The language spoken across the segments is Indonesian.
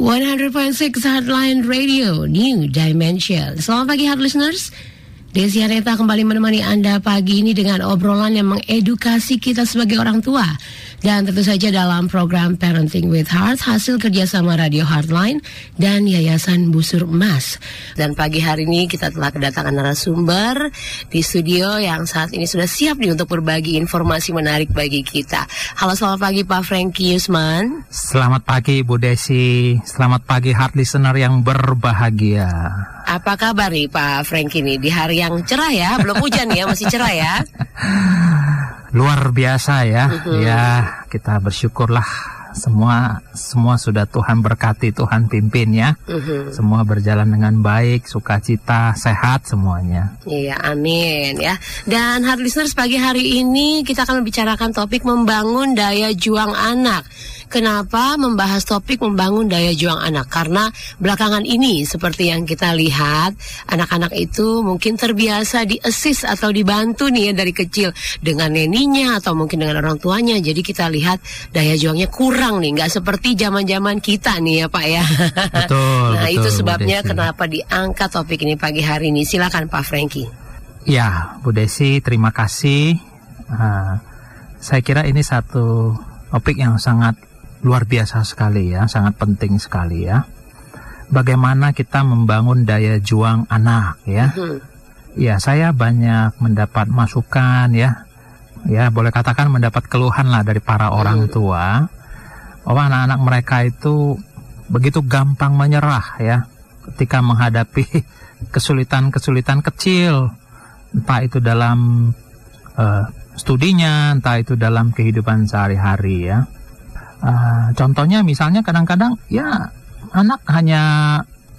100.6 Heartline Radio, New Dimension. Selamat pagi, Heart Listeners. Desi Areta kembali menemani Anda pagi ini dengan obrolan yang mengedukasi kita sebagai orang tua. Dan tentu saja dalam program Parenting with Heart hasil kerjasama Radio Heartline dan Yayasan Busur Emas. Dan pagi hari ini kita telah kedatangan narasumber di studio yang saat ini sudah siap nih untuk berbagi informasi menarik bagi kita. Halo selamat pagi Pak Franky Yusman. Selamat pagi Bu Desi, selamat pagi Heart Listener yang berbahagia. Apa kabar nih Pak Frank ini di hari yang cerah ya? Belum hujan ya, masih cerah ya? Luar biasa ya. Uh-huh. Ya, kita bersyukurlah semua semua sudah Tuhan berkati, Tuhan pimpin ya. Uh-huh. Semua berjalan dengan baik, sukacita, sehat semuanya. Iya, amin ya. Dan hard listeners pagi hari ini kita akan membicarakan topik membangun daya juang anak. Kenapa membahas topik membangun daya juang anak? Karena belakangan ini seperti yang kita lihat, anak-anak itu mungkin terbiasa di assist atau dibantu nih ya dari kecil dengan neninya atau mungkin dengan orang tuanya. Jadi kita lihat daya juangnya kurang nih, nggak seperti zaman-zaman kita nih ya Pak ya. Betul. nah betul, itu sebabnya kenapa diangkat topik ini pagi hari ini. Silakan Pak Franky. Ya, Bu Desi, terima kasih. Uh, saya kira ini satu topik yang sangat luar biasa sekali ya, sangat penting sekali ya. Bagaimana kita membangun daya juang anak ya. Mm-hmm. Ya, saya banyak mendapat masukan ya. Ya, boleh katakan mendapat keluhan lah dari para orang mm-hmm. tua bahwa anak-anak mereka itu begitu gampang menyerah ya ketika menghadapi kesulitan-kesulitan kecil entah itu dalam uh, studinya, entah itu dalam kehidupan sehari-hari ya. Uh, contohnya misalnya kadang-kadang ya anak hanya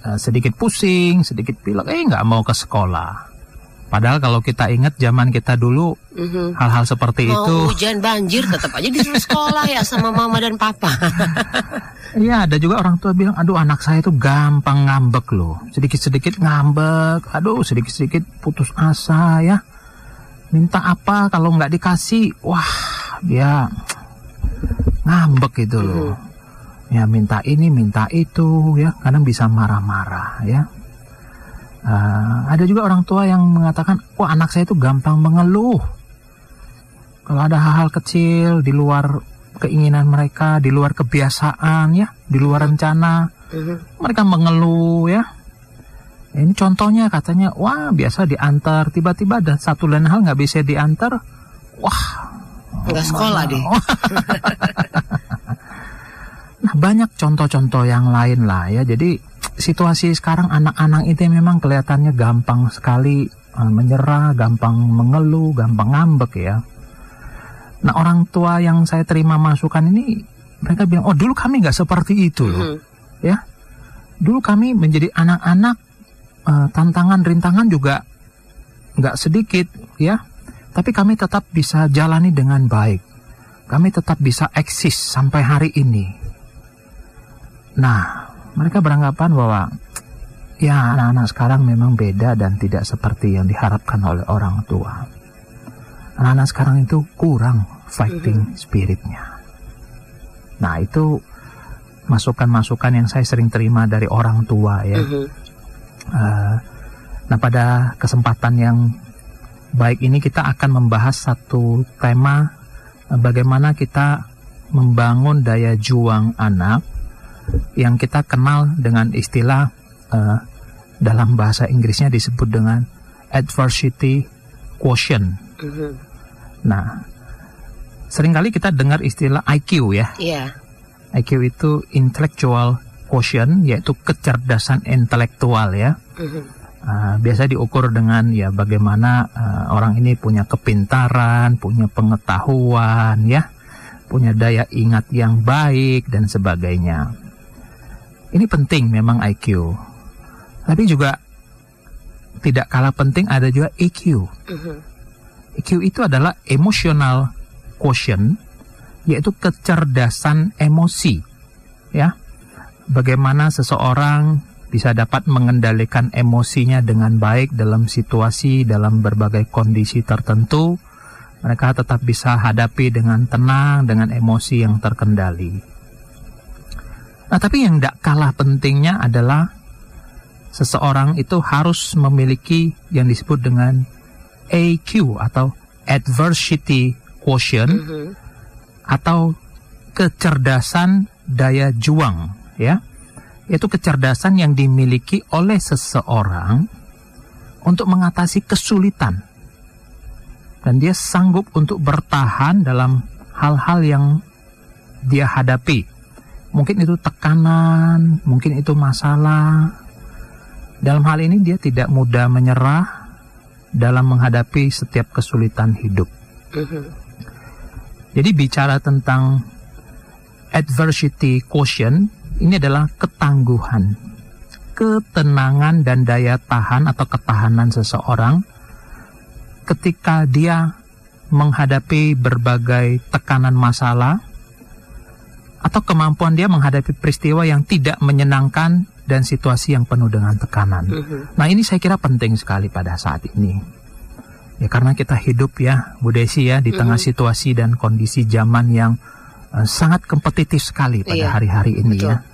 uh, sedikit pusing, sedikit pilek, eh nggak mau ke sekolah. Padahal kalau kita ingat zaman kita dulu mm-hmm. hal-hal seperti mau itu. hujan banjir tetap aja disuruh sekolah ya sama mama dan papa. Iya ada juga orang tua bilang, aduh anak saya itu gampang ngambek loh, sedikit-sedikit ngambek, aduh sedikit-sedikit putus asa ya. Minta apa kalau nggak dikasih, wah dia ngambek gitu loh. Ya minta ini, minta itu, ya kadang bisa marah-marah ya. Uh, ada juga orang tua yang mengatakan, wah anak saya itu gampang mengeluh. Kalau ada hal-hal kecil di luar keinginan mereka, di luar kebiasaan ya, di luar rencana, mereka mengeluh ya. Ini contohnya katanya, wah biasa diantar, tiba-tiba ada satu lain hal nggak bisa diantar, wah nggak sekolah deh. nah banyak contoh-contoh yang lain lah ya. Jadi situasi sekarang anak-anak itu memang kelihatannya gampang sekali uh, menyerah, gampang mengeluh, gampang ngambek ya. Nah orang tua yang saya terima masukan ini mereka bilang, oh dulu kami nggak seperti itu loh, mm -hmm. ya. Dulu kami menjadi anak-anak uh, tantangan rintangan juga nggak sedikit ya tapi kami tetap bisa jalani dengan baik. Kami tetap bisa eksis sampai hari ini. Nah, mereka beranggapan bahwa ya anak-anak sekarang memang beda dan tidak seperti yang diharapkan oleh orang tua. Anak-anak sekarang itu kurang fighting mm-hmm. spiritnya. Nah, itu masukan-masukan yang saya sering terima dari orang tua ya. Uh, nah, pada kesempatan yang baik ini kita akan membahas satu tema eh, bagaimana kita membangun daya juang anak yang kita kenal dengan istilah uh, dalam bahasa Inggrisnya disebut dengan adversity quotient. Mm-hmm. Nah, sering kali kita dengar istilah IQ ya. Yeah. IQ itu intellectual quotient yaitu kecerdasan intelektual ya. Mm-hmm uh, biasa diukur dengan ya bagaimana uh, orang ini punya kepintaran, punya pengetahuan, ya, punya daya ingat yang baik dan sebagainya. Ini penting memang IQ, tapi juga tidak kalah penting ada juga EQ. Uh-huh. EQ itu adalah emotional quotient, yaitu kecerdasan emosi, ya. Bagaimana seseorang bisa dapat mengendalikan emosinya dengan baik dalam situasi, dalam berbagai kondisi tertentu. Mereka tetap bisa hadapi dengan tenang, dengan emosi yang terkendali. Nah, tapi yang tidak kalah pentingnya adalah seseorang itu harus memiliki yang disebut dengan AQ atau adversity quotient Mhm. atau kecerdasan daya juang, ya. Itu kecerdasan yang dimiliki oleh seseorang untuk mengatasi kesulitan. Dan dia sanggup untuk bertahan dalam hal-hal yang dia hadapi. Mungkin itu tekanan, mungkin itu masalah. Dalam hal ini dia tidak mudah menyerah dalam menghadapi setiap kesulitan hidup. Mhm. Jadi bicara tentang adversity quotient ini adalah ketangguhan, ketenangan dan daya tahan atau ketahanan seseorang ketika dia menghadapi berbagai tekanan masalah atau kemampuan dia menghadapi peristiwa yang tidak menyenangkan dan situasi yang penuh dengan tekanan. Mhm. Nah ini saya kira penting sekali pada saat ini. Ya karena kita hidup ya Bu Desi ya di tengah Mhm. situasi dan kondisi zaman yang eh, sangat kompetitif sekali pada Iya, hari-hari ini betul. ya.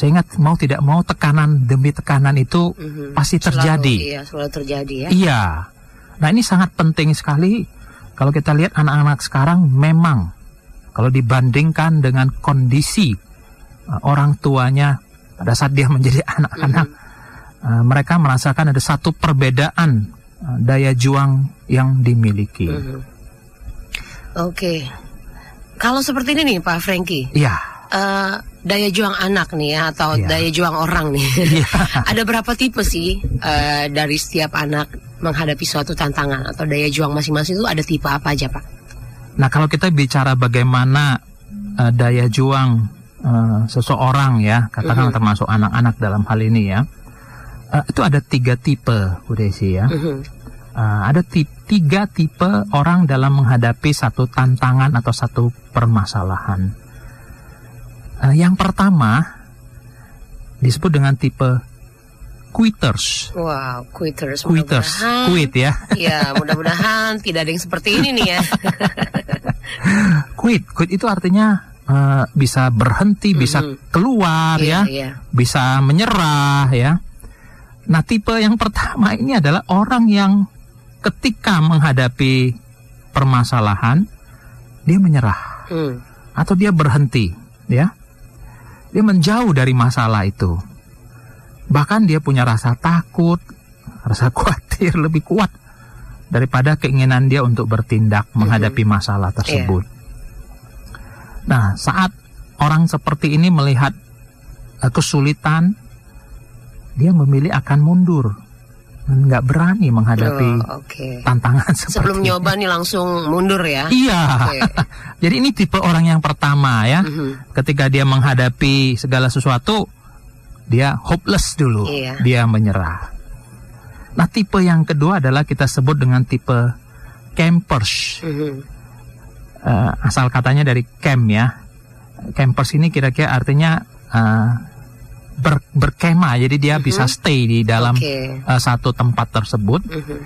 Saya ingat mau tidak mau tekanan demi tekanan itu Mhm. pasti Selalu, terjadi. iya, selalu terjadi ya. Iya. Nah ini sangat penting sekali kalau kita lihat anak-anak sekarang memang kalau dibandingkan dengan kondisi uh, orang tuanya pada saat dia menjadi anak-anak, uh, mereka merasakan ada satu perbedaan uh, daya juang yang dimiliki. Mhm. Oke. Kalau seperti ini nih Pak Franky, Iya. eh, daya juang anak nih ya atau Iya. daya juang orang nih. Iya. Ada berapa tipe sih eh, dari setiap anak menghadapi suatu tantangan atau daya juang masing-masing itu ada tipe apa aja Pak? Nah kalau kita bicara bagaimana uh, daya juang uh, seseorang ya, katakanlah Mhm. termasuk anak-anak dalam hal ini ya, uh, itu ada tiga tipe, Bu Desi ya. Mhm. Uh, ada ti- tiga tipe orang dalam menghadapi satu tantangan atau satu permasalahan. Uh, yang pertama disebut dengan tipe quitters. Wow, quitters. Quitters, quit ya. Ya, mudah-mudahan tidak ada yang seperti ini nih ya. Quit, quit itu artinya uh, bisa berhenti, bisa Mhm. keluar Iya, ya, iya. bisa menyerah ya. Nah tipe yang pertama ini adalah orang yang ketika menghadapi permasalahan dia menyerah Hmm. atau dia berhenti ya. Dia menjauh dari masalah itu. Bahkan dia punya rasa takut, rasa khawatir lebih kuat daripada keinginan dia untuk bertindak menghadapi masalah tersebut. Nah, saat orang seperti ini melihat eh, kesulitan, dia memilih akan mundur, nggak berani menghadapi Oh, Oke. tantangan seperti Sebelum ini. nyoba nih langsung mundur ya. Iya. Oke. Jadi ini tipe orang yang pertama ya. Mhm. Ketika dia menghadapi segala sesuatu, dia hopeless dulu, Iya. dia menyerah. Nah, tipe yang kedua adalah kita sebut dengan tipe campers. Mhm. Eh, asal katanya dari camp ya. Campers ini kira-kira artinya eh, ber- berkemah, jadi dia bisa stay di dalam Oke. eh, satu tempat tersebut. Mhm.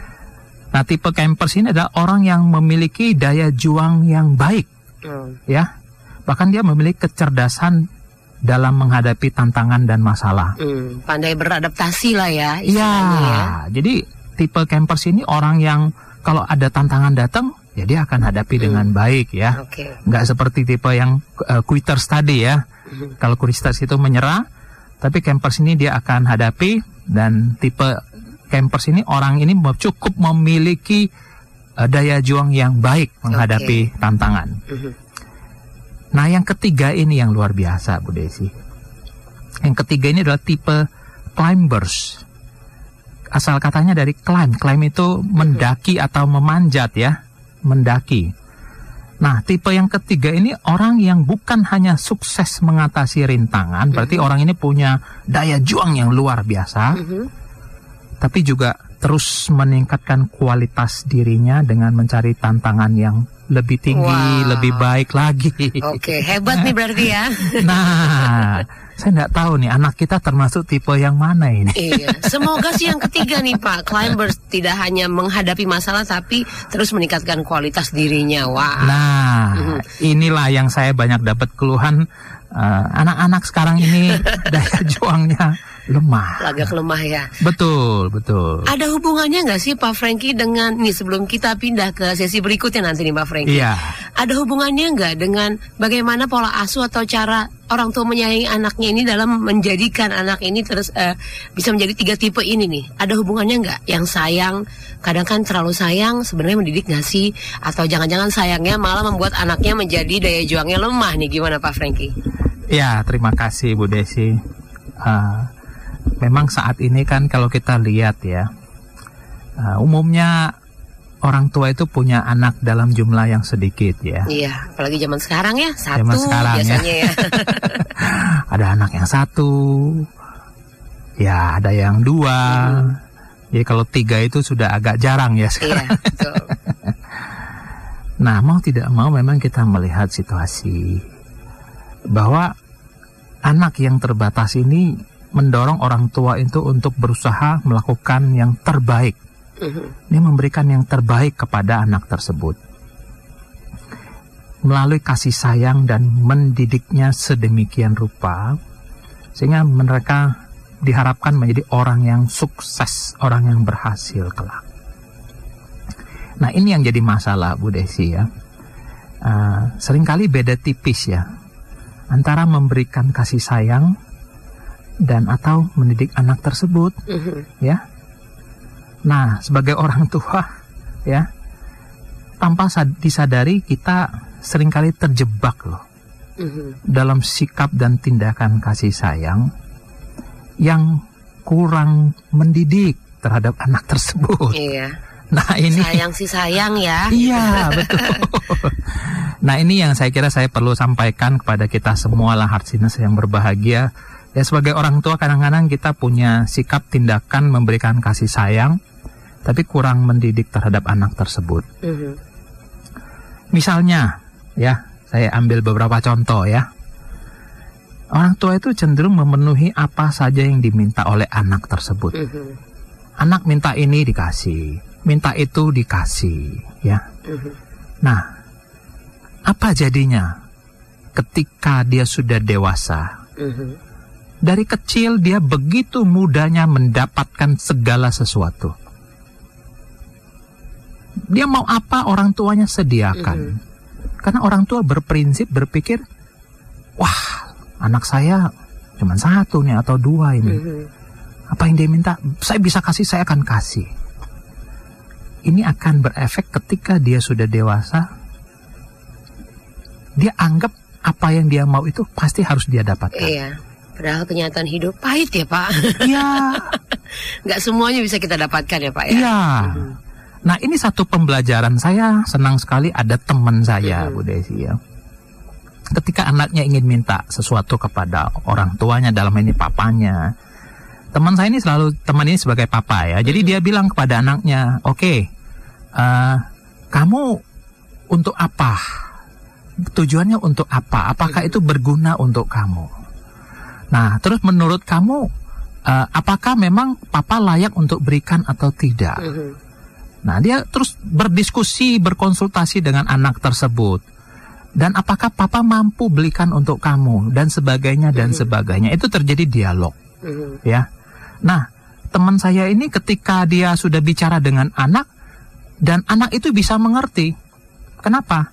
Nah, tipe campers ini adalah orang yang memiliki daya juang yang baik. Hmm. ya bahkan dia memiliki kecerdasan dalam menghadapi tantangan dan masalah. Hmm. Pandai beradaptasi lah ya. Iya, ya. jadi tipe campers ini orang yang kalau ada tantangan datang, ya dia akan hadapi Hmm. dengan baik ya. Oke. Nggak seperti tipe yang uh, quitters tadi ya. Mhm. Kalau quitters itu menyerah, tapi campers ini dia akan hadapi dan tipe campers ini orang ini cukup memiliki uh, daya juang yang baik menghadapi tantangan. Mhm. Nah, yang ketiga ini yang luar biasa, Bu Desi. Yang ketiga ini adalah tipe climbers. Asal katanya dari climb. Climb itu mendaki atau memanjat ya, mendaki. Nah, tipe yang ketiga ini orang yang bukan hanya sukses mengatasi rintangan, berarti orang ini punya daya juang yang luar biasa, Mhm. tapi juga terus meningkatkan kualitas dirinya dengan mencari tantangan yang lebih tinggi, Wow. lebih baik lagi. Oke, hebat nih berarti ya. Nah, saya nggak tahu nih anak kita termasuk tipe yang mana ini. iya, semoga sih yang ketiga nih Pak, climbers tidak hanya menghadapi masalah tapi terus meningkatkan kualitas dirinya. Wah. Nah, Mhm. inilah yang saya banyak dapat keluhan eh, anak-anak sekarang ini daya juangnya lemah. Agak lemah ya. Betul, betul. Ada hubungannya nggak sih Pak Frankie dengan nih sebelum kita pindah ke sesi berikutnya nanti nih Pak Frankie? Iya. Ada hubungannya nggak dengan bagaimana pola asuh atau cara orang tua menyayangi anaknya ini dalam menjadikan anak ini terus eh, bisa menjadi tiga tipe ini nih? Ada hubungannya nggak? Yang sayang, kadang kan terlalu sayang sebenarnya mendidik nggak sih? Atau jangan-jangan sayangnya malah membuat anaknya menjadi daya juangnya lemah nih? Gimana Pak Frankie? Ya, terima kasih Bu Desi. Eh, memang saat ini kan kalau kita lihat ya, eh, umumnya orang tua itu punya anak dalam jumlah yang sedikit ya. Iya, apalagi zaman sekarang ya satu Zaman sekarang ya. biasanya ya. ada anak yang satu, ya ada yang dua. Jadi kalau tiga itu sudah agak jarang ya iya, sekarang. betul. Nah, mau tidak mau memang kita melihat situasi bahwa anak yang terbatas ini mendorong orang tua itu untuk berusaha melakukan yang terbaik. Mhm. Dia memberikan yang terbaik kepada anak tersebut. Melalui kasih sayang dan mendidiknya sedemikian rupa sehingga mereka diharapkan menjadi orang yang sukses, orang yang berhasil kelak. Nah ini yang jadi masalah Bu Desi ya. Uh, sering kali beda tipis ya antara memberikan kasih sayang dan atau mendidik anak tersebut Mhm. ya. Nah sebagai orang tua ya tanpa sad- disadari kita sering kali terjebak loh Mhm. dalam sikap dan tindakan kasih sayang yang kurang mendidik terhadap anak tersebut. Iya. Nah ini Sayang sih sayang ya. Iya, betul. nah, ini yang saya kira saya perlu sampaikan kepada kita semua lah Harsinus yang berbahagia. Ya sebagai orang tua kadang-kadang kita punya sikap tindakan memberikan kasih sayang tapi kurang mendidik terhadap anak tersebut. Mhm. Misalnya, ya, saya ambil beberapa contoh ya. Orang tua itu cenderung memenuhi apa saja yang diminta oleh anak tersebut. Mhm. Anak minta ini dikasih, minta itu dikasih, ya. Mhm. Nah, apa jadinya ketika dia sudah dewasa? Mhm. Dari kecil dia begitu mudahnya mendapatkan segala sesuatu. Dia mau apa orang tuanya sediakan. Karena orang tua berprinsip berpikir, wah anak saya cuma satu nih atau dua ini. Mhm. Apa yang dia minta, saya bisa kasih, saya akan kasih. Ini akan berefek ketika dia sudah dewasa. Dia anggap apa yang dia mau itu pasti harus dia dapatkan. Iya. Padahal kenyataan hidup pahit ya Pak. Iya, Nggak semuanya bisa kita dapatkan ya Pak ya. iya. Nah ini satu pembelajaran saya senang sekali ada teman saya, Mhm. Bu Desi ya. Ketika anaknya ingin minta sesuatu kepada orang tuanya dalam ini papanya, teman saya ini selalu teman ini sebagai papa ya. Jadi dia bilang kepada anaknya, oke, eh, kamu untuk apa? Tujuannya untuk apa? Apakah itu berguna untuk kamu? Nah, terus menurut kamu, eh, apakah memang papa layak untuk berikan atau tidak? Mhm. Nah, dia terus berdiskusi, berkonsultasi dengan anak tersebut. Dan apakah papa mampu belikan untuk kamu dan sebagainya dan sebagainya. Itu terjadi dialog, Mhm. ya. Nah, teman saya ini ketika dia sudah bicara dengan anak dan anak itu bisa mengerti. Kenapa?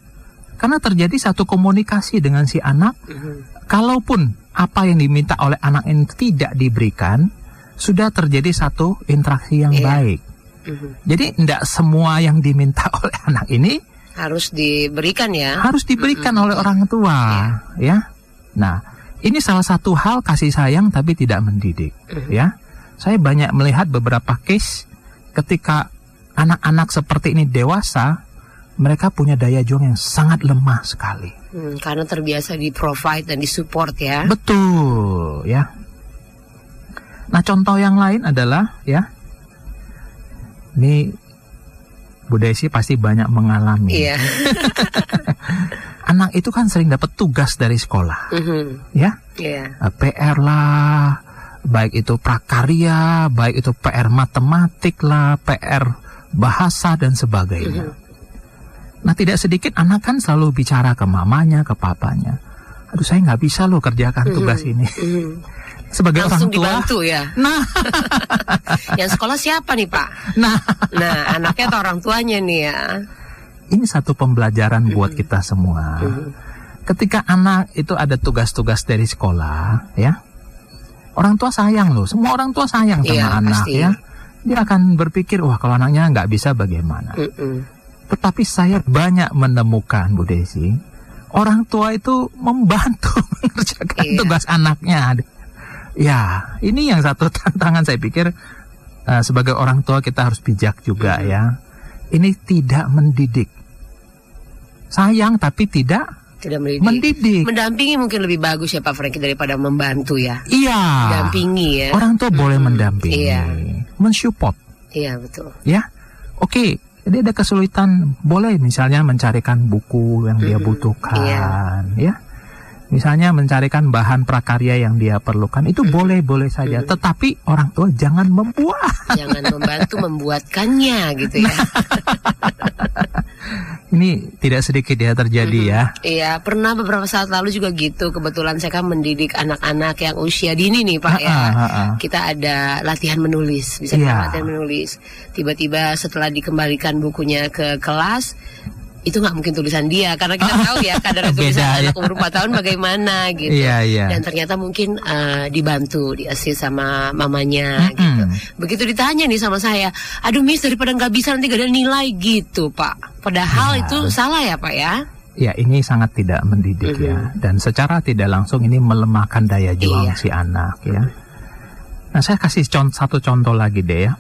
Karena terjadi satu komunikasi dengan si anak Mhm. kalaupun apa yang diminta oleh anak ini tidak diberikan, sudah terjadi satu interaksi yang Iya. baik. Mhm. Jadi tidak semua yang diminta oleh anak ini Harus diberikan ya. harus diberikan oleh orang tua, ya. Nah, ini salah satu hal kasih sayang tapi tidak mendidik, ya. Saya banyak melihat beberapa case ketika anak-anak seperti ini dewasa, mereka punya daya juang yang sangat lemah sekali. Hmm, karena terbiasa di provide dan disupport ya. Betul, ya. Nah, contoh yang lain adalah ya. Ini Bu Desi pasti banyak mengalami. Iya. Anak itu kan sering dapat tugas dari sekolah, Mhm. ya. Iya. Eh, PR lah, baik itu prakarya, baik itu PR matematik lah, PR bahasa dan sebagainya. Mhm. Nah tidak sedikit anak kan selalu bicara ke mamanya, ke papanya. Aduh saya nggak bisa loh kerjakan tugas ini. Mhm. Sebagai Langsung orang tua, dibantu ya. nah, Yang sekolah siapa nih Pak? nah Nah, anaknya atau orang tuanya nih ya. ini satu pembelajaran buat kita semua. Mhm. Ketika anak itu ada tugas-tugas dari sekolah, ya, orang tua sayang loh. Semua orang tua sayang sama Iya, anak, pasti. ya. Dia akan berpikir, wah kalau anaknya nggak bisa bagaimana. Mhm. Tetapi saya banyak menemukan Bu Desi, orang tua itu membantu mengerjakan Iya. tugas anaknya. Ya, ini yang satu tantangan saya pikir eh, sebagai orang tua kita harus bijak juga Mhm. ya. Ini tidak mendidik. Sayang tapi tidak Tidak mendidik. mendidik. Mendampingi mungkin lebih bagus ya Pak Franky daripada membantu ya. Iya. Mendampingi ya. Orang tua boleh Mhm. mendampingi, Iya. mensupport Iya betul. ya. Oke, jadi ada kesulitan, boleh misalnya mencarikan buku yang dia butuhkan, ya. Misalnya mencarikan bahan prakarya yang dia perlukan, itu boleh-boleh saja. Tetapi orang tua jangan membuat. Jangan membantu membuatkannya gitu ya. Ini tidak sedikit ya terjadi Mhm. ya. Iya, pernah beberapa saat lalu juga gitu. Kebetulan saya kan mendidik anak-anak yang usia dini nih Pak ya. Ha-ha, ha-ha. Kita ada latihan menulis, bisa kita latihan menulis. Tiba-tiba setelah dikembalikan bukunya ke kelas, itu nggak mungkin tulisan dia karena kita tahu ya kadar tulisan Beda, ya. anak umur 4 tahun bagaimana gitu. Iya, iya. Dan ternyata mungkin eh, dibantu, diasis sama mamanya gitu. Mm-mm. Begitu ditanya nih sama saya, aduh miss daripada nggak bisa nanti gak ada nilai gitu pak. Padahal Ya. itu salah ya pak ya. Ya, ini sangat tidak mendidik Mhm. ya. Dan secara tidak langsung ini melemahkan daya juang Iya. si anak ya. Nah, saya kasih con- satu contoh lagi deh ya.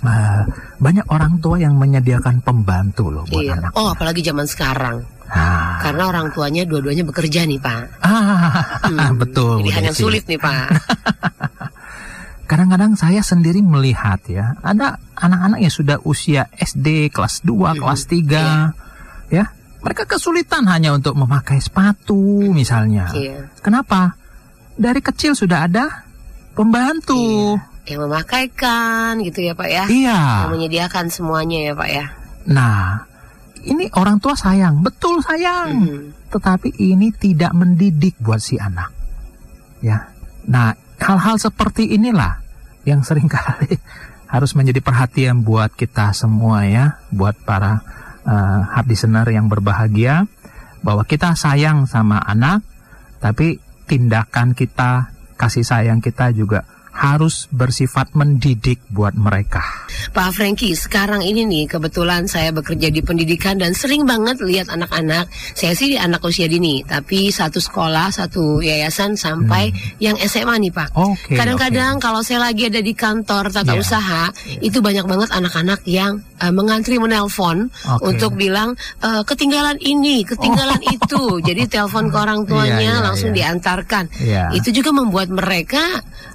Eh, banyak orang tua yang menyediakan pembantu loh buat Iya. anak. Oh apalagi zaman sekarang, Nah, karena orang tuanya dua-duanya bekerja nih pak. ah, Hmm, betul. Pilihan yang Desi. sulit nih pak. Kadang-kadang saya sendiri melihat ya, ada anak-anak yang sudah usia SD kelas 2, Mhm. kelas 3 ya. Mereka kesulitan hanya untuk memakai sepatu misalnya. Iya. Kenapa? Dari kecil sudah ada pembantu. Yang memakaikan gitu ya pak ya. Iya. Yang menyediakan semuanya ya pak ya. Nah, ini orang tua sayang, betul sayang. Mhm. Tetapi ini tidak mendidik buat si anak. Ya. Nah, hal-hal seperti inilah yang sering kali harus menjadi perhatian buat kita semua ya, buat para uh, hub listener yang berbahagia bahwa kita sayang sama anak, tapi tindakan kita, kasih sayang kita juga harus bersifat mendidik buat mereka. Pak Franky, sekarang ini nih kebetulan saya bekerja di pendidikan dan sering banget lihat anak-anak. Saya sih di anak usia dini, tapi satu sekolah, satu yayasan sampai yang SMA nih Pak. Hmm. Oke. Kadang-kadang kalau saya lagi ada di kantor tata Iya. usaha, itu banyak banget anak-anak yang eh, mengantri menelpon Oke. untuk bilang eh, ketinggalan ini, ketinggalan itu. Jadi telepon ke orang tuanya Iya, iya, langsung iya. diantarkan. Iya. Itu juga membuat mereka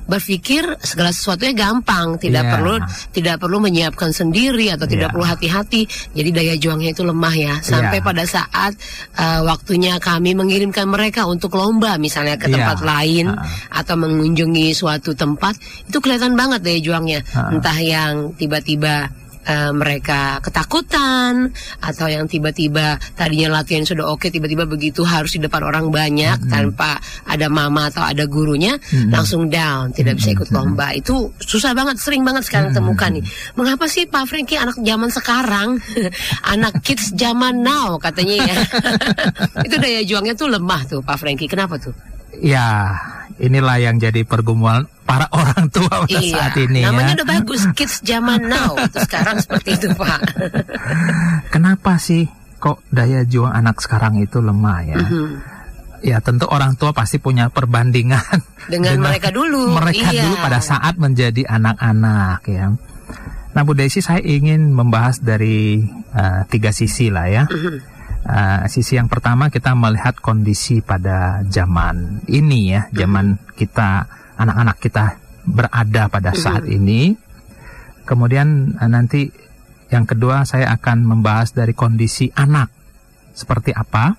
berpikir segala sesuatunya gampang, tidak Iya. perlu tidak perlu menyiapkan sendiri atau tidak Iya. perlu hati-hati. Jadi daya juangnya itu lemah ya. Sampai Iya. pada saat eh, waktunya kami mengirimkan mereka untuk lomba misalnya ke Iya. tempat lain Ha. atau mengunjungi suatu tempat, itu kelihatan banget daya juangnya. Ha. Entah yang tiba-tiba eh, mereka ketakutan atau yang tiba-tiba tadinya latihan sudah oke tiba-tiba begitu harus di depan orang banyak Mm-mm. tanpa ada mama atau ada gurunya Mm-mm. langsung down tidak bisa ikut lomba itu susah banget sering banget sekarang Mm-mm. temukan nih mengapa sih Pak Franky anak zaman sekarang anak kids zaman now katanya ya itu daya juangnya tuh lemah tuh Pak Franky kenapa tuh Ya, inilah yang jadi pergumulan para orang tua pada saat ini namanya ya. udah bagus kids zaman now sekarang seperti itu Pak Kenapa sih kok daya juang anak sekarang itu lemah ya? Mhm. Ya tentu orang tua pasti punya perbandingan dengan, mereka dulu mereka iya. dulu pada saat menjadi anak-anak ya. Nah Bu Desi saya ingin membahas dari eh, tiga sisi lah ya. Mhm. Eh, sisi yang pertama kita melihat kondisi pada zaman ini ya, zaman kita anak-anak kita berada pada saat ini. Kemudian eh, nanti yang kedua saya akan membahas dari kondisi anak seperti apa.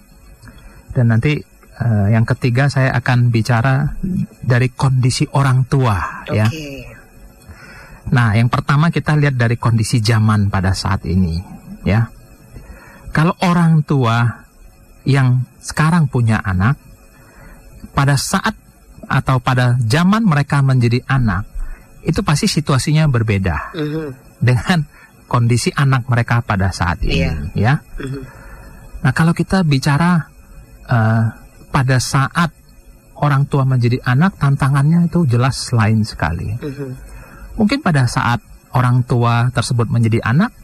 Dan nanti uh, yang ketiga saya akan bicara dari kondisi orang tua Oke. ya. Nah, yang pertama kita lihat dari kondisi zaman pada saat ini, ya. Kalau orang tua yang sekarang punya anak, pada saat atau pada zaman mereka menjadi anak, itu pasti situasinya berbeda Mhm. dengan kondisi anak mereka pada saat ini, Iya. ya. Mhm. Nah, kalau kita bicara eh, pada saat orang tua menjadi anak, tantangannya itu jelas lain sekali. Mhm. Mungkin pada saat orang tua tersebut menjadi anak,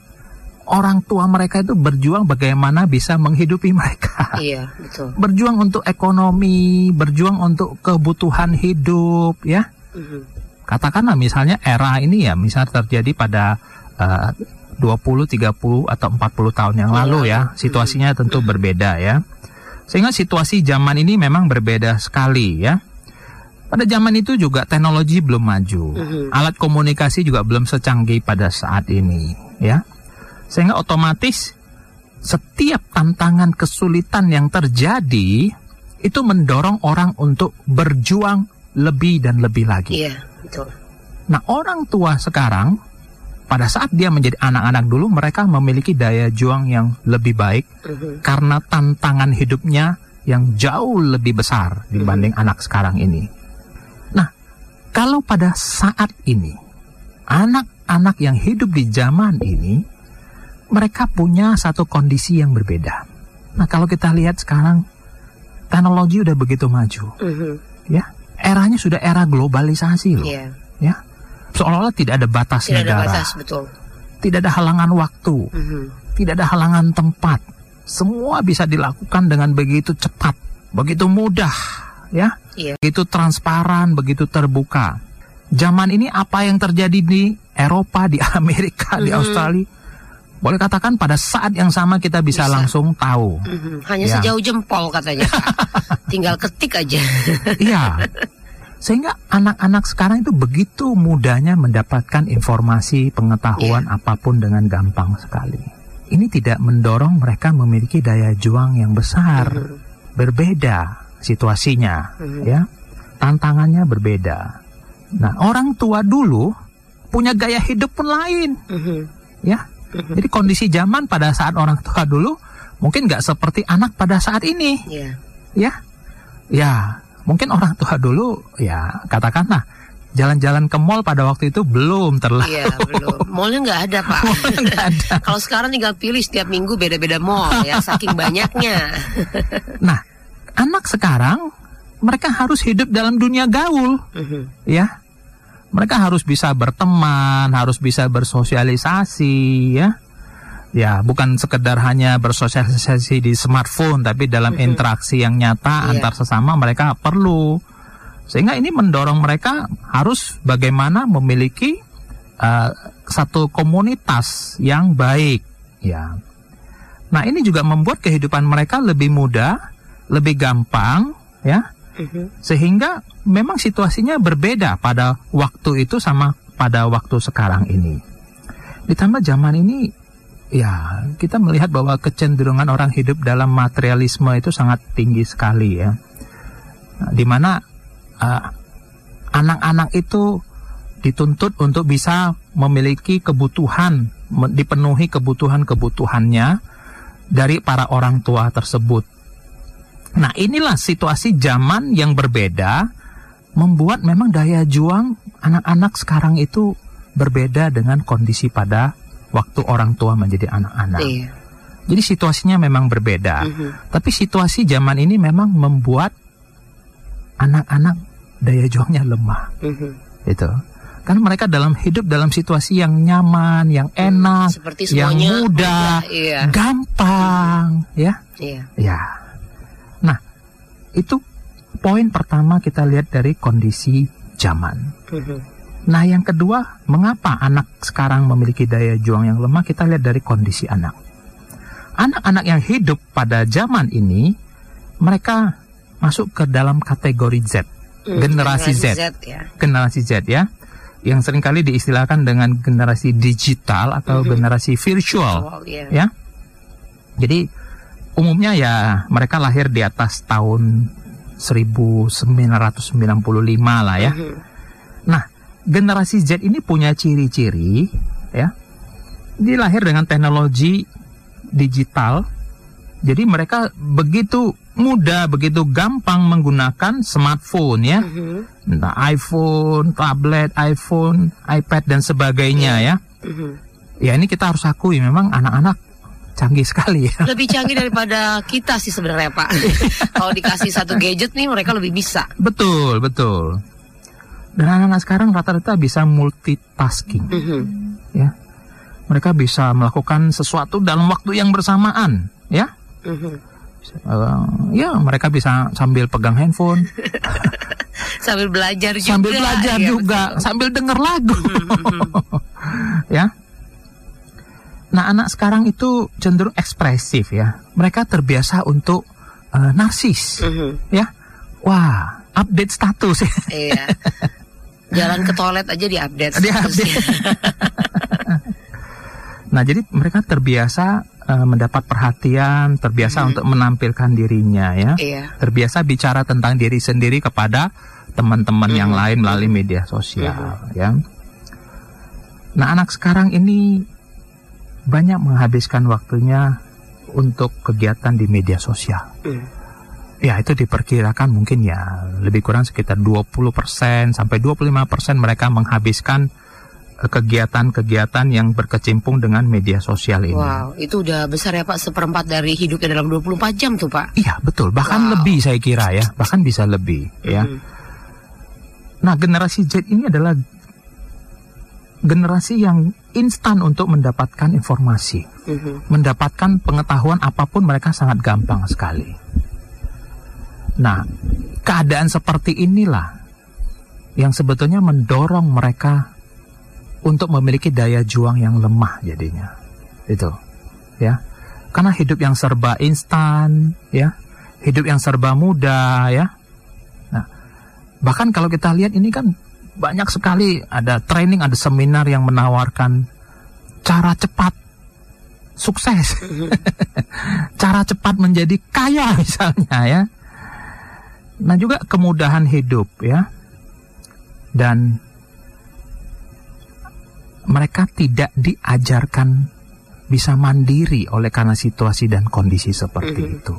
orang tua mereka itu berjuang bagaimana bisa menghidupi mereka. Iya, betul. Berjuang untuk ekonomi, berjuang untuk kebutuhan hidup, ya. Mhm. Katakanlah misalnya era ini ya, misal terjadi pada eh, 20, 30 atau 40 tahun yang Iya. lalu ya. Situasinya tentu berbeda ya. Sehingga situasi zaman ini memang berbeda sekali ya. Pada zaman itu juga teknologi belum maju. Mhm. Alat komunikasi juga belum secanggih pada saat ini, ya. Sehingga otomatis setiap tantangan kesulitan yang terjadi itu mendorong orang untuk berjuang lebih dan lebih lagi. Iya, betul. Nah, orang tua sekarang pada saat dia menjadi anak-anak dulu mereka memiliki daya juang yang lebih baik Mhm. karena tantangan hidupnya yang jauh lebih besar dibanding anak sekarang ini. Nah, kalau pada saat ini anak-anak yang hidup di zaman ini mereka punya satu kondisi yang berbeda. Nah, kalau kita lihat sekarang teknologi udah begitu maju, Mhm. ya. Eranya sudah era globalisasi loh, Iya, ya. Seolah-olah tidak ada batas tidak ada negara, batas, betul. tidak ada halangan waktu, Mhm. tidak ada halangan tempat. Semua bisa dilakukan dengan begitu cepat, begitu mudah, ya. Iya. Begitu transparan, begitu terbuka. Zaman ini apa yang terjadi di Eropa, di Amerika, di Mhm. Australia, boleh katakan pada saat yang sama kita bisa, Bisa. langsung tahu. Mhm. Hanya Ya. sejauh jempol katanya. Tinggal ketik aja. Iya. Sehingga anak-anak sekarang itu begitu mudahnya mendapatkan informasi, pengetahuan apa pun dengan gampang sekali. Ini tidak mendorong mereka memiliki daya juang yang besar. Mhm. Berbeda situasinya, Mhm. ya. Tantangannya berbeda. Nah, orang tua dulu punya gaya hidup pun lain, Mhm. ya. Jadi kondisi zaman pada saat orang tua dulu mungkin nggak seperti anak pada saat ini Iya. ya ya mungkin orang tua dulu ya katakanlah jalan-jalan ke mall pada waktu itu belum terlalu Iya, belum. Mallnya nggak ada, Pak. nggak ada Kalau sekarang tinggal pilih setiap minggu beda-beda mall ya, saking banyaknya. nah anak sekarang mereka harus hidup dalam dunia gaul Mhm. ya mereka harus bisa berteman harus bisa bersosialisasi ya ya bukan sekedar hanya bersosialisasi di smartphone tapi dalam interaksi yang nyata Iya. antar sesama mereka perlu sehingga ini mendorong mereka harus bagaimana memiliki uh, satu komunitas yang baik ya nah ini juga membuat kehidupan mereka lebih mudah lebih gampang ya. Sehingga memang situasinya berbeda pada waktu itu sama pada waktu sekarang ini. Ditambah zaman ini ya kita melihat bahwa kecenderungan orang hidup dalam materialisme itu sangat tinggi sekali ya. Nah, di mana uh, anak-anak itu dituntut untuk bisa memiliki kebutuhan, dipenuhi kebutuhan-kebutuhannya dari para orang tua tersebut. Nah, inilah situasi zaman yang berbeda membuat memang daya juang anak-anak sekarang itu berbeda dengan kondisi pada waktu orang tua menjadi anak-anak. Iya. Jadi situasinya memang berbeda. Mhm. Tapi situasi zaman ini memang membuat anak-anak daya juangnya lemah, Mhm. gitu. Karena mereka dalam hidup dalam situasi yang nyaman, yang enak, Seperti yang mudah, Iya. gampang, ya. Iya. Ya. Itu poin pertama kita lihat dari kondisi zaman. Mhm. Nah, yang kedua, mengapa anak sekarang memiliki daya juang yang lemah? Kita lihat dari kondisi anak. Anak-anak yang hidup pada zaman ini, mereka masuk ke dalam kategori Z, Mhm. generasi Z, ya. generasi Z ya. yang sering kali diistilahkan dengan generasi digital atau Mhm. generasi virtual, ya. Jadi umumnya ya mereka lahir di atas tahun 1995 lah ya. Mhm. Nah, generasi Z ini punya ciri-ciri ya. Dia lahir dengan teknologi digital. Jadi mereka begitu mudah, begitu gampang menggunakan smartphone ya. Mhm. Entah iPhone, tablet, iPhone, iPad dan sebagainya ya. Mhm. Ya ini kita harus akui memang anak-anak canggih sekali ya. Lebih canggih daripada kita sih sebenarnya Pak. Kalau dikasih satu gadget nih mereka lebih bisa. Betul, betul. Dan anak-anak sekarang rata-rata bisa multitasking Mhm. ya. Mereka bisa melakukan sesuatu dalam waktu yang bersamaan ya. Mhm. Eh, ya mereka bisa sambil pegang handphone, Sambil belajar juga. sambil belajar Iya, juga, betul. sambil denger lagu. Mhm. ya. Nah, anak sekarang itu cenderung ekspresif ya. Mereka terbiasa untuk eh, narsis Mhm. ya. Wah, update status ya. Iya. Jalan ke toilet aja diupdate. Diupdate. statusnya. Nah, jadi mereka terbiasa eh, mendapat perhatian, terbiasa Mhm. untuk menampilkan dirinya ya. Iya. Terbiasa bicara tentang diri sendiri kepada teman-teman yang Mhm. lain melalui media sosial ya. Nah, anak sekarang ini banyak menghabiskan waktunya untuk kegiatan di media sosial. Mhm. Ya, itu diperkirakan mungkin ya lebih kurang sekitar 20% sampai 25% mereka menghabiskan eh, kegiatan-kegiatan yang berkecimpung dengan media sosial ini. Wow, itu udah besar ya Pak, seperempat dari hidupnya dalam 24 jam tuh Pak. Iya, betul. Bahkan Wow. lebih saya kira ya, bahkan bisa lebih ya. Mhm. Nah, generasi Z ini adalah generasi yang instan untuk mendapatkan informasi, Mhm. mendapatkan pengetahuan apa pun mereka sangat gampang sekali. Nah, keadaan seperti inilah yang sebetulnya mendorong mereka untuk memiliki daya juang yang lemah jadinya. Itu. Ya. Karena hidup yang serba instan, ya. Hidup yang serba mudah, ya. Nah, bahkan kalau kita lihat ini kan banyak sekali ada training, ada seminar yang menawarkan cara cepat sukses. cara cepat menjadi kaya misalnya ya. Nah, juga kemudahan hidup ya. Dan mereka tidak diajarkan bisa mandiri oleh karena situasi dan kondisi seperti Mhm. itu.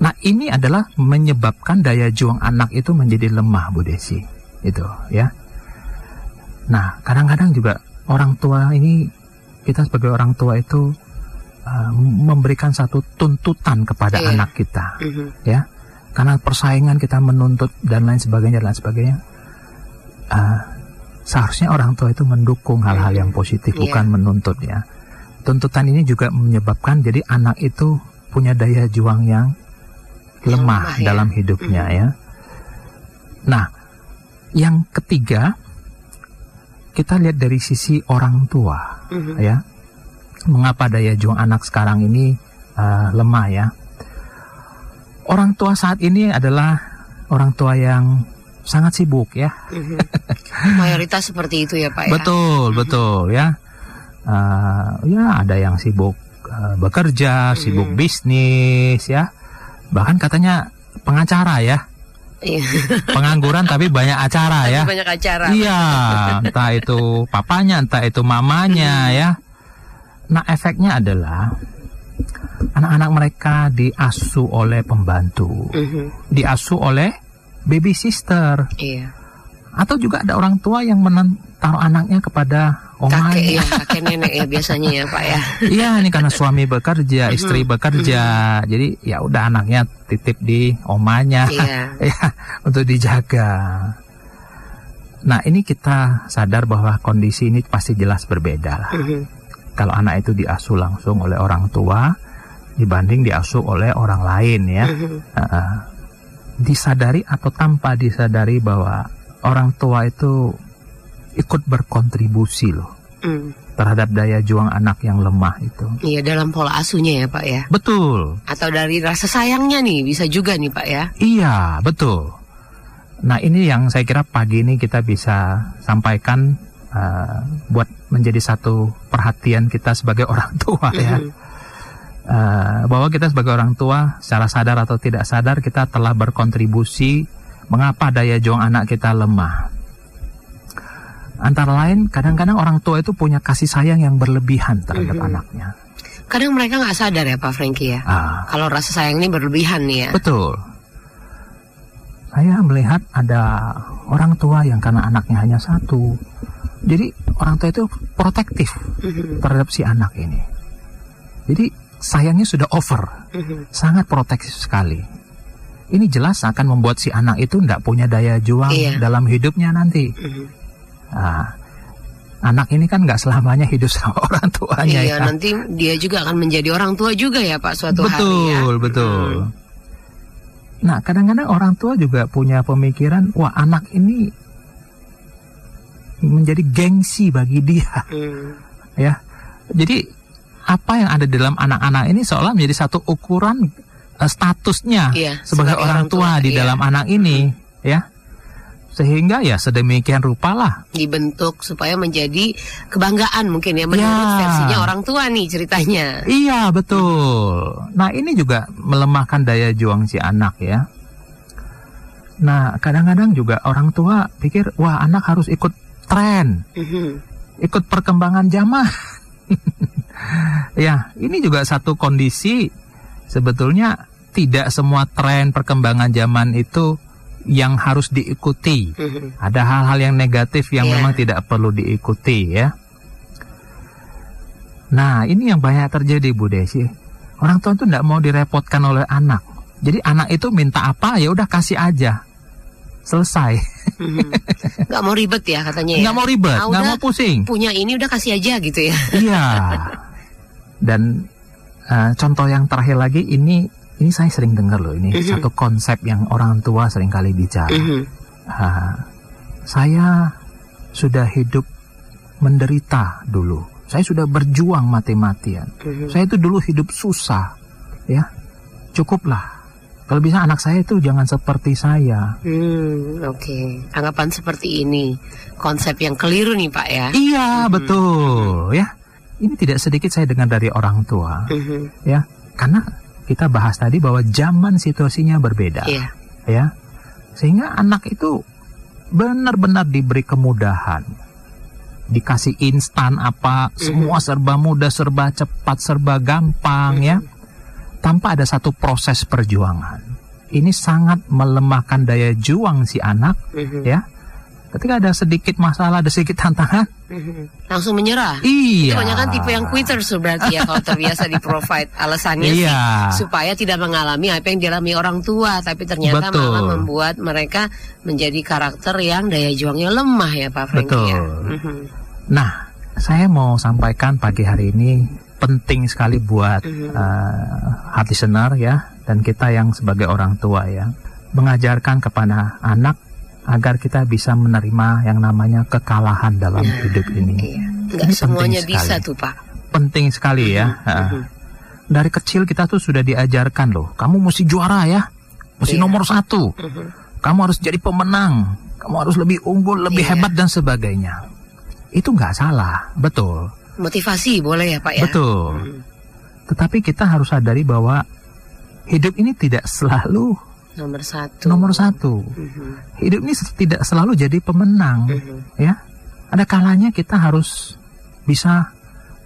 Nah, ini adalah menyebabkan daya juang anak itu menjadi lemah, Bu Desi. Itu, ya. Nah, kadang-kadang juga orang tua ini kita sebagai orang tua itu uh, memberikan satu tuntutan kepada Iya. anak kita, Mhm. ya. Karena persaingan kita menuntut dan lain sebagainya dan lain sebagainya. Uh, seharusnya orang tua itu mendukung hal-hal yang positif, Iya. bukan menuntut ya. Tuntutan ini juga menyebabkan jadi anak itu punya daya juang yang lemah lemah, ya. dalam hidupnya Mhm. ya. Nah, yang ketiga kita lihat dari sisi orang tua Mhm. ya. Mengapa daya juang anak sekarang ini uh, lemah ya? Orang tua saat ini adalah orang tua yang sangat sibuk ya. Mhm. Mayoritas seperti itu ya Pak ya. Betul, betul ya. Uh, ya ada yang sibuk uh, bekerja, sibuk Mhm. bisnis ya. Bahkan katanya pengacara ya. Pengangguran tapi banyak acara ya. Banyak acara. Iya, entah itu papanya, entah itu mamanya ya. Nah, efeknya adalah anak-anak mereka diasuh oleh pembantu, Mhm. diasuh oleh baby sister, Iya. atau juga ada orang tua yang menaruh anaknya kepada Kakek omanya. ya, kakek nenek ya biasanya ya Pak ya. Iya, ini karena suami bekerja, istri bekerja, jadi ya udah anaknya titip di omanya. Iya. ya untuk dijaga. Nah ini kita sadar bahwa kondisi ini pasti jelas berbeda lah. Kalau anak itu diasuh langsung oleh orang tua dibanding diasuh oleh orang lain ya. Uh, disadari atau tanpa disadari bahwa orang tua itu ikut berkontribusi loh Mm. terhadap daya juang anak yang lemah itu. Iya dalam pola asuhnya ya Pak ya. Betul. Atau dari rasa sayangnya nih bisa juga nih Pak ya. Iya, betul. Nah ini yang saya kira pagi ini kita bisa sampaikan uh, buat menjadi satu perhatian kita sebagai orang tua ya. Uh, bahwa kita sebagai orang tua secara sadar atau tidak sadar kita telah berkontribusi mengapa daya juang anak kita lemah. Antara lain kadang-kadang orang tua itu punya kasih sayang yang berlebihan terhadap mm -hmm. anaknya. Kadang mereka nggak sadar ya Pak Franky ya. Ah. Kalau rasa sayang ini berlebihan nih ya. Betul. Saya melihat ada orang tua yang karena anaknya hanya satu, jadi orang tua itu protektif mm-hmm. terhadap si anak ini. Jadi sayangnya sudah over, mm-hmm. sangat protektif sekali. Ini jelas akan membuat si anak itu tidak punya daya juang iya. dalam hidupnya nanti. Mm-hmm. Nah, anak ini kan nggak selamanya hidup sama orang tuanya iya, ya. nanti dia juga akan menjadi orang tua juga ya Pak suatu betul, hari ya. Betul, betul. Hmm. Nah, kadang-kadang orang tua juga punya pemikiran, wah anak ini menjadi gengsi bagi dia. Hmm. Ya. Jadi apa yang ada di dalam anak-anak ini seolah menjadi satu ukuran uh, statusnya iya, sebagai, sebagai orang tua, tua di iya. dalam anak ini, hmm. ya sehingga ya sedemikian rupa lah dibentuk supaya menjadi kebanggaan mungkin ya menurut ya. versinya orang tua nih ceritanya. Iya betul. Nah ini juga melemahkan daya juang si anak ya. Nah kadang-kadang juga orang tua pikir wah anak harus ikut tren, mm-hmm. ikut perkembangan zaman. ya ini juga satu kondisi sebetulnya tidak semua tren perkembangan zaman itu yang harus diikuti. Mm-hmm. Ada hal-hal yang negatif yang yeah. memang tidak perlu diikuti ya. Nah ini yang banyak terjadi Bu Desi. Orang tua itu tidak mau direpotkan oleh anak. Jadi anak itu minta apa ya udah kasih aja. Selesai. Mm-hmm. Gak mau ribet ya katanya ya. Gak mau ribet, ah, gak mau pusing. Punya ini udah kasih aja gitu ya. iya. Dan uh, contoh yang terakhir lagi ini ini saya sering dengar loh ini mm -hmm. satu konsep yang orang tua sering kali bicara. Mm -hmm. uh, saya sudah hidup menderita dulu. Saya sudah berjuang mati-matian. Mm -hmm. Saya itu dulu hidup susah, ya. Cukuplah. Kalau bisa anak saya itu jangan seperti saya. Hmm, oke. Okay. Anggapan seperti ini, konsep yang keliru nih Pak ya. Iya -hmm. betul, ya. Ini tidak sedikit saya dengar dari orang tua, mm -hmm. ya. Karena kita bahas tadi bahwa zaman situasinya berbeda. Yeah. Ya. Sehingga anak itu benar-benar diberi kemudahan. Dikasih instan apa, mm -hmm. semua serba mudah, serba cepat, serba gampang mm -hmm. ya. Tanpa ada satu proses perjuangan. Ini sangat melemahkan daya juang si anak mm -hmm. ya ketika ada sedikit masalah, ada sedikit tantangan, langsung menyerah. Iya. Kebanyakan tipe yang quitters berarti ya kalau terbiasa di provide alasannya iya. sih supaya tidak mengalami apa yang dialami orang tua, tapi ternyata Betul. malah membuat mereka menjadi karakter yang daya juangnya lemah ya Pak Franky. Betul. Ya? Nah, saya mau sampaikan pagi hari ini penting sekali buat mm-hmm. uh, hati senar ya dan kita yang sebagai orang tua ya mengajarkan kepada anak agar kita bisa menerima yang namanya kekalahan dalam nah, hidup ini. Iya. Nggak ini semuanya bisa tuh Pak. Penting sekali ya. Uh -huh. Dari kecil kita tuh sudah diajarkan loh, kamu mesti juara ya, mesti iya. nomor satu, uh -huh. kamu harus jadi pemenang, kamu harus lebih unggul, lebih iya. hebat dan sebagainya. Itu nggak salah, betul. Motivasi boleh ya Pak ya. Betul. Hmm. Tetapi kita harus sadari bahwa hidup ini tidak selalu nomor satu nomor satu mm-hmm. hidup ini tidak selalu jadi pemenang mm-hmm. ya ada kalanya kita harus bisa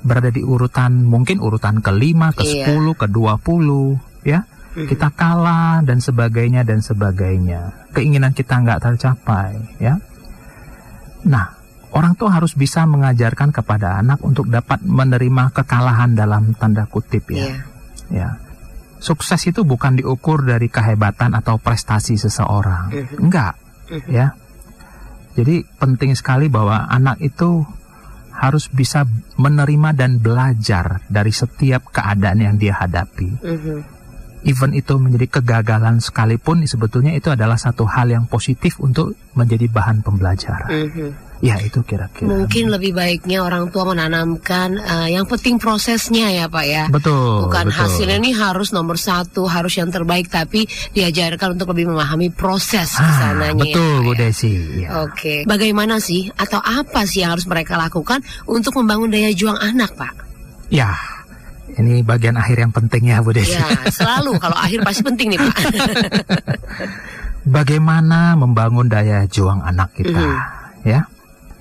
berada di urutan mungkin urutan kelima ke iya. sepuluh ke dua puluh ya mm-hmm. kita kalah dan sebagainya dan sebagainya keinginan kita nggak tercapai ya nah orang tua harus bisa mengajarkan kepada anak untuk dapat menerima kekalahan dalam tanda kutip ya yeah. ya sukses itu bukan diukur dari kehebatan atau prestasi seseorang. Mhm. Enggak, mhm. ya. Jadi penting sekali bahwa anak itu harus bisa menerima dan belajar dari setiap keadaan yang dia hadapi. Mhm. Even itu menjadi kegagalan sekalipun sebetulnya itu adalah satu hal yang positif untuk menjadi bahan pembelajaran. Ya itu kira-kira. Mungkin lebih baiknya orang tua menanamkan uh, yang penting prosesnya ya Pak ya. Betul. Bukan betul. hasilnya ini harus nomor satu, harus yang terbaik, tapi diajarkan untuk lebih memahami proses Ah, ke sananya. betul ya, Bu ya. Desi. Ya. Oke, bagaimana sih atau apa sih yang harus mereka lakukan untuk membangun daya juang anak, Pak? Ya, ini bagian akhir yang penting ya Bu Desi. Ya, selalu kalau akhir pasti penting nih, Pak. Bagaimana membangun daya juang anak kita, Mhm. ya?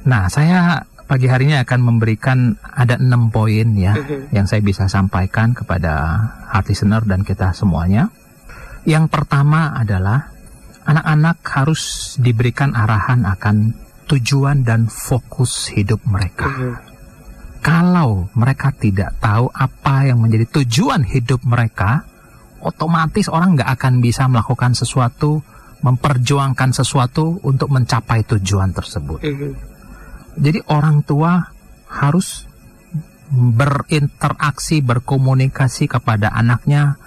Nah, saya pagi hari ini akan memberikan ada enam poin ya Mhm. yang saya bisa sampaikan kepada hard listener dan kita semuanya. Yang pertama adalah anak-anak harus diberikan arahan akan tujuan dan fokus hidup mereka. Mhm. Kalau mereka tidak tahu apa yang menjadi tujuan hidup mereka, otomatis orang nggak akan bisa melakukan sesuatu, memperjuangkan sesuatu untuk mencapai tujuan tersebut. Mhm. Jadi orang tua harus berinteraksi, berkomunikasi kepada anaknya.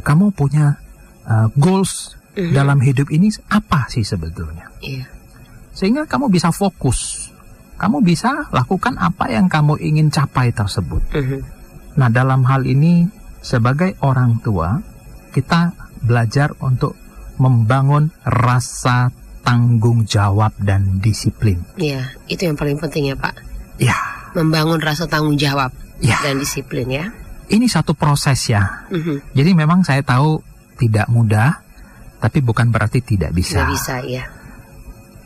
Kamu punya uh, goals Mhm. dalam hidup ini apa sih sebetulnya? Iya. Sehingga kamu bisa fokus. Kamu bisa lakukan apa yang kamu ingin capai tersebut. Mhm. Nah, dalam hal ini sebagai orang tua, kita belajar untuk membangun rasa tanggung jawab dan disiplin. Iya, itu yang paling penting ya, Pak. Ya, Membangun rasa tanggung jawab ya. dan disiplin ya. Ini satu proses ya. Mhm. Jadi memang saya tahu tidak mudah, tapi bukan berarti tidak bisa. Nggak bisa ya.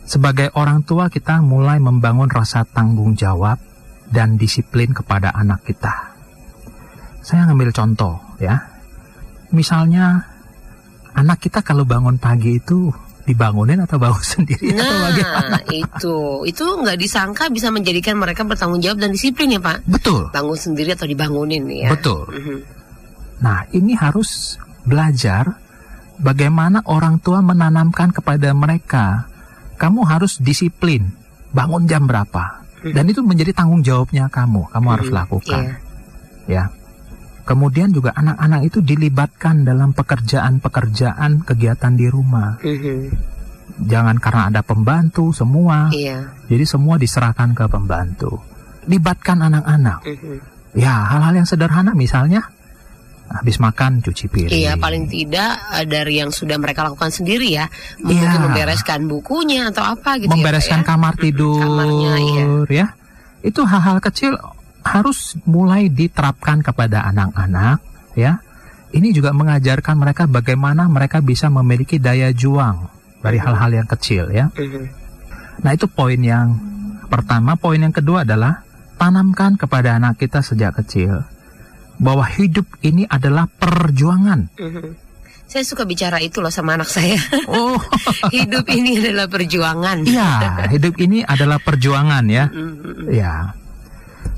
Sebagai orang tua kita mulai membangun rasa tanggung jawab dan disiplin kepada anak kita. Saya ngambil contoh ya. Misalnya anak kita kalau bangun pagi itu dibangunin atau bangun sendiri atau bagaimana? Nah, itu itu nggak disangka bisa menjadikan mereka bertanggung jawab dan disiplin ya, Pak. Betul, Bangun sendiri atau dibangunin ya. betul. Mhm. Nah, ini harus belajar bagaimana orang tua menanamkan kepada mereka. Kamu harus disiplin, bangun jam berapa. Dan itu menjadi tanggung jawabnya kamu, kamu harus Mhm, lakukan. iya. Ya. Kemudian juga anak-anak itu dilibatkan dalam pekerjaan-pekerjaan kegiatan di rumah. Mhm. Jangan karena ada pembantu semua. Iya. Jadi semua diserahkan ke pembantu. Libatkan anak-anak. Mhm. Ya, hal-hal yang sederhana misalnya habis makan cuci piring. Iya, paling tidak eh, dari yang sudah mereka lakukan sendiri ya, mungkin Iya. membereskan bukunya atau apa gitu membereskan ya, Pak, ya. kamar tidur Kamarnya, iya. ya itu hal-hal kecil harus mulai diterapkan kepada anak-anak ya ini juga mengajarkan mereka bagaimana mereka bisa memiliki daya juang dari hal-hal yang kecil ya Mhm. nah itu poin yang pertama poin yang kedua adalah tanamkan kepada anak kita sejak kecil bahwa hidup ini adalah perjuangan Mhm. Saya suka bicara itu loh sama anak saya. oh Hidup ini adalah perjuangan. iya hidup ini adalah perjuangan ya Mhm. Ya,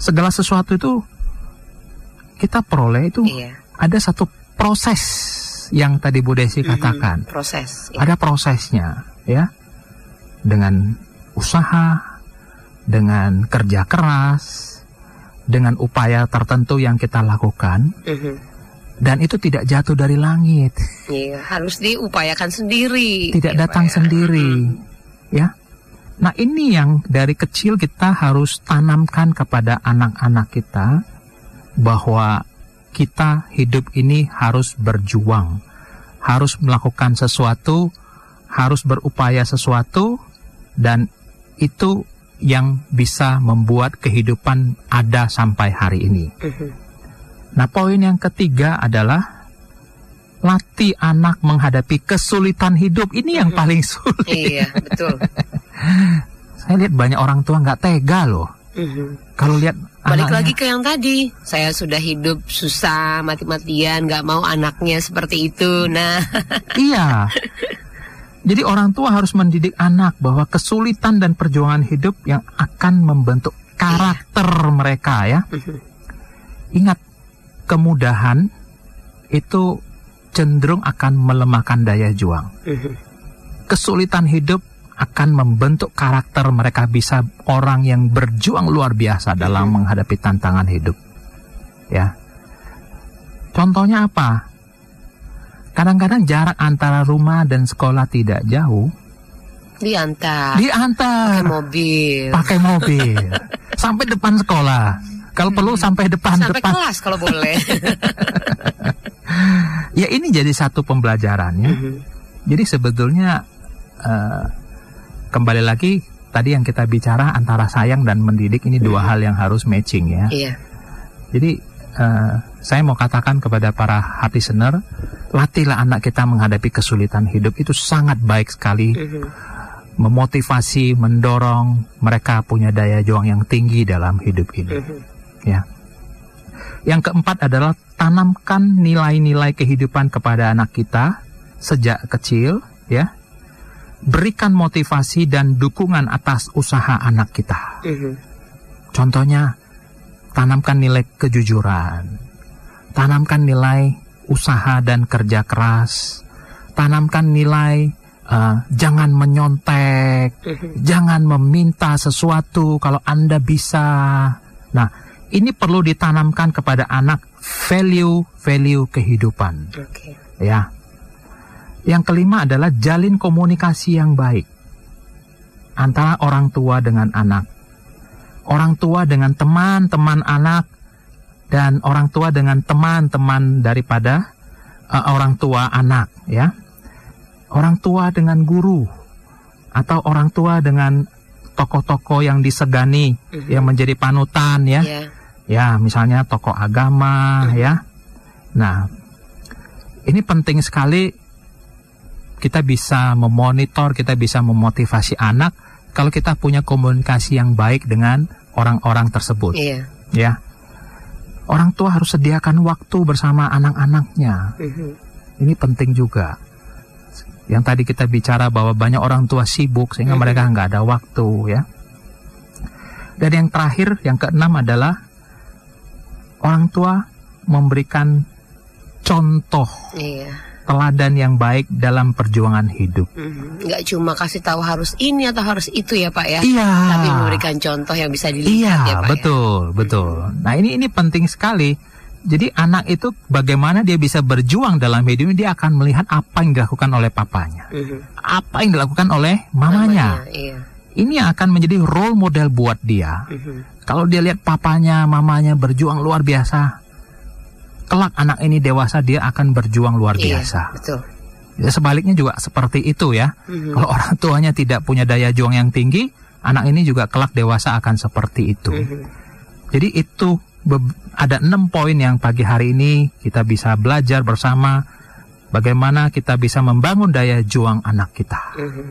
segala sesuatu itu kita peroleh itu Iya. ada satu proses yang tadi Bu Desi Mhm. katakan. Proses. ya. Ada prosesnya, ya, dengan usaha, dengan kerja keras, dengan upaya tertentu yang kita lakukan, Mhm. dan itu tidak jatuh dari langit, Iya, harus diupayakan sendiri. tidak ya, datang Pak, ya. sendiri, ya. Nah ini yang dari kecil kita harus tanamkan kepada anak-anak kita bahwa kita hidup ini harus berjuang, harus melakukan sesuatu, harus berupaya sesuatu, dan itu yang bisa membuat kehidupan ada sampai hari ini. Mhm. Nah, poin yang ketiga adalah latih anak menghadapi kesulitan hidup. Ini yang Mhm. paling sulit. Iya, betul. Saya lihat banyak orang tua nggak tega loh. Mhm. Kalau lihat Balik anaknya, lagi ke yang tadi, saya sudah hidup susah, mati-matian, nggak mau anaknya seperti itu. Nah, iya. Jadi orang tua harus mendidik anak bahwa kesulitan dan perjuangan hidup yang akan membentuk karakter mereka ya. Mhm. Ingat, kemudahan itu cenderung akan melemahkan daya juang. Mhm. kesulitan hidup akan membentuk karakter mereka bisa orang yang berjuang luar biasa dalam Mhm. menghadapi tantangan hidup. Ya. Contohnya apa? Kadang-kadang jarak antara rumah dan sekolah tidak jauh, Diantar. Diantar. Pakai mobil. Pakai mobil. sampai depan sekolah. Kalau hmm. perlu sampai depan sampai depan. kelas kalau boleh. ya ini jadi satu pembelajaran ya. Hmm. Jadi sebetulnya uh, kembali lagi tadi yang kita bicara antara sayang dan mendidik ini dua hmm. hal yang harus matching ya. Iya. Jadi uh, saya mau katakan kepada para hati sener, latihlah anak kita menghadapi kesulitan hidup itu sangat baik sekali. -hmm. Memotivasi, mendorong mereka punya daya juang yang tinggi dalam hidup ini. -hmm. Ya. Yang keempat adalah tanamkan nilai-nilai kehidupan kepada anak kita sejak kecil, ya. Berikan motivasi dan dukungan atas usaha anak kita. -hmm. Contohnya, tanamkan nilai kejujuran, tanamkan nilai usaha dan kerja keras, tanamkan nilai uh, jangan menyontek, jangan meminta sesuatu kalau Anda bisa. Nah, ini perlu ditanamkan kepada anak value-value kehidupan. Okay. Ya. Yang kelima adalah jalin komunikasi yang baik antara orang tua dengan anak orang tua dengan teman-teman anak dan orang tua dengan teman-teman daripada uh, orang tua anak ya. Orang tua dengan guru atau orang tua dengan tokoh-tokoh yang disegani mm-hmm. yang menjadi panutan ya. Yeah. Ya, misalnya tokoh agama mm-hmm. ya. Nah, ini penting sekali kita bisa memonitor, kita bisa memotivasi anak kalau kita punya komunikasi yang baik dengan orang-orang tersebut. Iya. Ya. Orang tua harus sediakan waktu bersama anak-anaknya. Mm-hmm. Ini penting juga. Yang tadi kita bicara bahwa banyak orang tua sibuk sehingga mm-hmm. mereka nggak ada waktu ya. Dan yang terakhir, yang keenam adalah orang tua memberikan contoh. Iya teladan yang baik dalam perjuangan hidup. Mm-hmm. Nggak cuma kasih tahu harus ini atau harus itu ya Pak ya. Iya. Tapi memberikan contoh yang bisa dilihat iya, ya Pak. Ya? betul, ya? betul. Nah ini ini penting sekali. Jadi anak itu bagaimana dia bisa berjuang dalam hidup dia akan melihat apa yang dilakukan oleh papanya, mm-hmm. apa yang dilakukan oleh mamanya. mamanya iya. Ini akan menjadi role model buat dia. Mm-hmm. Kalau dia lihat papanya, mamanya berjuang luar biasa, kelak anak ini dewasa dia akan berjuang luar iya, biasa. Betul. Ya, sebaliknya juga seperti itu ya. Mm-hmm. Kalau orang tuanya tidak punya daya juang yang tinggi, anak ini juga kelak dewasa akan seperti itu. Mm-hmm. Jadi itu ada enam poin yang pagi hari ini kita bisa belajar bersama bagaimana kita bisa membangun daya juang anak kita. Mm-hmm.